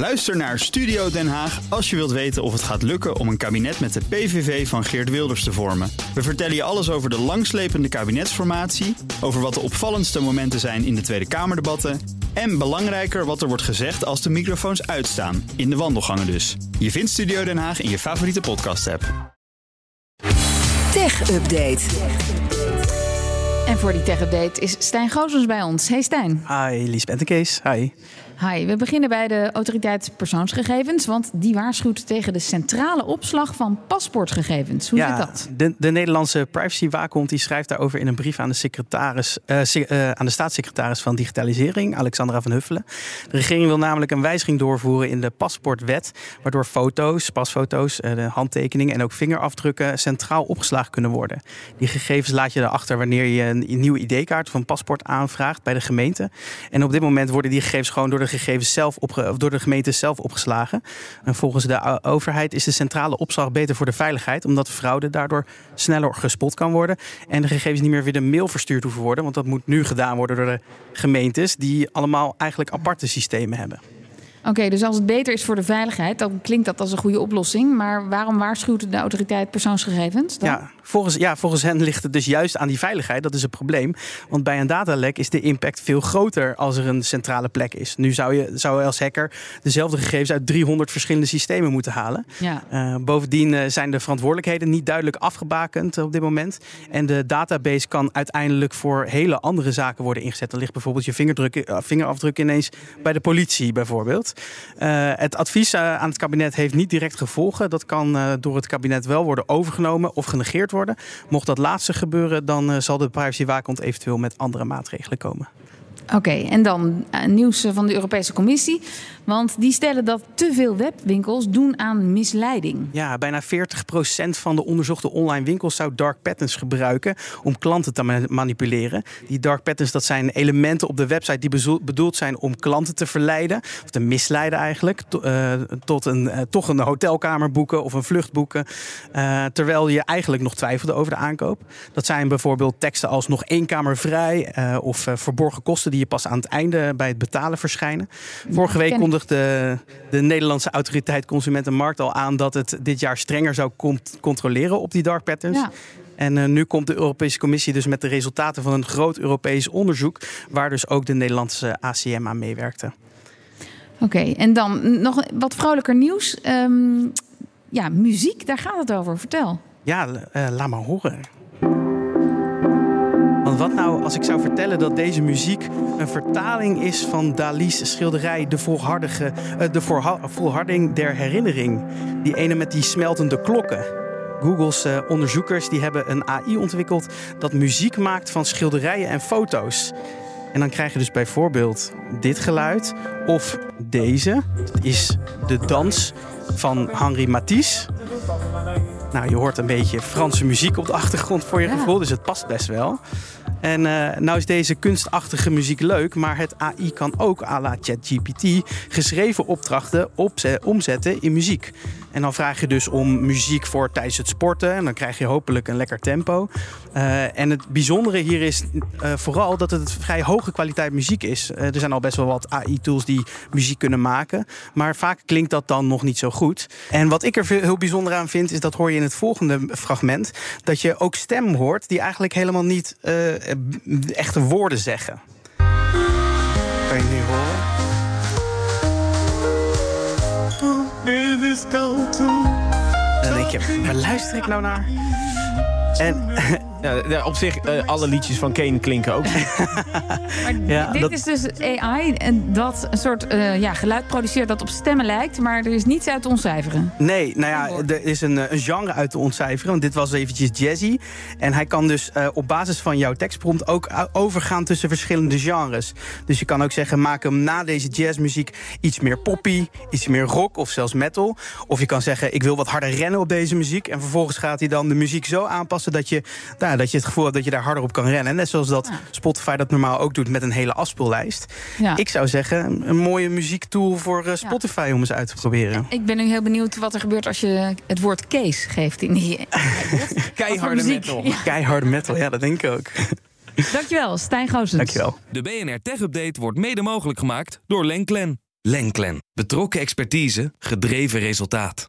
Luister naar Studio Den Haag als je wilt weten of het gaat lukken om een kabinet met de PVV van Geert Wilders te vormen. We vertellen je alles over de langslepende kabinetsformatie, over wat de opvallendste momenten zijn in de Tweede Kamerdebatten en belangrijker wat er wordt gezegd als de microfoons uitstaan, in de wandelgangen dus. Je vindt Studio Den Haag in je favoriete podcast-app. Tech Update. En voor die tech-update is Stijn Goosens bij ons. Hey Stijn. Hi, Liesbeth en Kees. Hi. Hi, we beginnen bij de autoriteit persoonsgegevens, want die waarschuwt tegen de centrale opslag van paspoortgegevens. Hoe ja, zit dat? De, de Nederlandse privacywaakhond die schrijft daarover in een brief aan de, secretaris, uh, uh, aan de staatssecretaris van Digitalisering, Alexandra van Huffelen. De regering wil namelijk een wijziging doorvoeren in de paspoortwet, waardoor foto's, pasfoto's, uh, de handtekeningen en ook vingerafdrukken centraal opgeslagen kunnen worden. Die gegevens laat je erachter wanneer je een nieuwe ID-kaart of een paspoort aanvraagt bij de gemeente. En op dit moment worden die gegevens gewoon door de gegevens zelf opge door de gemeente zelf opgeslagen. En volgens de overheid is de centrale opslag beter voor de veiligheid, omdat fraude daardoor sneller gespot kan worden. En de gegevens niet meer via de mail verstuurd hoeven worden, want dat moet nu gedaan worden door de gemeentes, die allemaal eigenlijk aparte systemen hebben. Oké, dus als het beter is voor de veiligheid, dan klinkt dat als een goede oplossing. Maar waarom waarschuwt de autoriteit persoonsgegevens? Dan? Ja, volgens, ja, volgens hen ligt het dus juist aan die veiligheid. Dat is het probleem. Want bij een datalek is de impact veel groter als er een centrale plek is. Nu zou je, zou je als hacker dezelfde gegevens uit 300 verschillende systemen moeten halen. Ja. Uh, bovendien uh, zijn de verantwoordelijkheden niet duidelijk afgebakend op dit moment. En de database kan uiteindelijk voor hele andere zaken worden ingezet. Dan ligt bijvoorbeeld je vingerafdruk ineens bij de politie bijvoorbeeld. Uh, het advies uh, aan het kabinet heeft niet direct gevolgen. Dat kan uh, door het kabinet wel worden overgenomen of genegeerd worden. Mocht dat laatste gebeuren, dan zal de privacywaakhond eventueel met andere maatregelen komen. Oké, en dan uh, nieuws van de Europese Commissie. Want die stellen dat te veel webwinkels doen aan misleiding. Ja, bijna 40% van de onderzochte online winkels zou dark patterns gebruiken om klanten te manipuleren. Die dark patterns dat zijn elementen op de website die bedoeld zijn om klanten te verleiden, of te misleiden eigenlijk, uh, tot een, toch een hotelkamer boeken of een vlucht boeken. terwijl je eigenlijk nog twijfelde over de aankoop. Dat zijn bijvoorbeeld teksten als nog één kamer vrij of verborgen kosten die je pas aan het einde bij het betalen verschijnen. Vorige week kondigde de Nederlandse autoriteit Consumentenmarkt al aan dat het dit jaar strenger zou controleren op die dark patterns. Ja. En uh, nu komt de Europese Commissie dus met de resultaten van een groot Europees onderzoek, waar dus ook de Nederlandse ACM aan meewerkte. Oké, okay, en dan nog wat vrolijker nieuws. Um, ja, muziek, daar gaat het over. Vertel. Ja, uh, laat maar horen. Wat nou als ik zou vertellen dat deze muziek een vertaling is van Dali's schilderij De, volhardige, uh, de volharding der herinnering? Die ene met die smeltende klokken. Google's uh, onderzoekers die hebben een AI ontwikkeld dat muziek maakt van schilderijen en foto's. En dan krijg je dus bijvoorbeeld dit geluid of deze. Dat is de dans van Henri Matisse. Nou, je hoort een beetje Franse muziek op de achtergrond voor je ja. gevoel, dus het past best wel. En uh, nou is deze kunstachtige muziek leuk, maar het AI kan ook à la ChatGPT geschreven opdrachten omzetten in muziek. En dan vraag je dus om muziek voor tijdens het sporten. En dan krijg je hopelijk een lekker tempo. Uh, en het bijzondere hier is uh, vooral dat het vrij hoge kwaliteit muziek is. Uh, er zijn al best wel wat AI-tools die muziek kunnen maken. Maar vaak klinkt dat dan nog niet zo goed. En wat ik er heel bijzonder aan vind, is dat hoor je in het volgende fragment. Dat je ook stem hoort die eigenlijk helemaal niet echte woorden zeggen. Kan je nu horen? Dan denk je, waar luister ik nou naar? En ja, op zich, uh, alle liedjes van Kane klinken ook. maar ja, dit dat... is dus AI en dat een soort uh, ja, geluid produceert dat op stemmen lijkt, maar er is niets uit te ontcijferen. Nee, nou ja, er is een, een genre uit te ontcijferen. Want dit was eventjes jazzy. En hij kan dus uh, op basis van jouw tekstprompt ook overgaan tussen verschillende genres. Dus je kan ook zeggen, maak hem na deze jazzmuziek iets meer poppy, iets meer rock of zelfs metal. Of je kan zeggen, ik wil wat harder rennen op deze muziek. En vervolgens gaat hij dan de muziek zo aanpassen dat je... Nou, dat je het gevoel hebt dat je daar harder op kan rennen. Net zoals dat ja. Spotify dat normaal ook doet met een hele afspeellijst. Ja. Ik zou zeggen, een mooie muziektool voor uh, Spotify ja. om eens uit te proberen. Ik ben nu heel benieuwd wat er gebeurt als je het woord case geeft in die... Keiharde metal. Keiharde metal, ja, dat denk ik ook. Dankjewel, Stijn Goosens. Dankjewel. De BNR Tech Update wordt mede mogelijk gemaakt door Lenklen. Lenklen. Betrokken expertise, gedreven resultaat.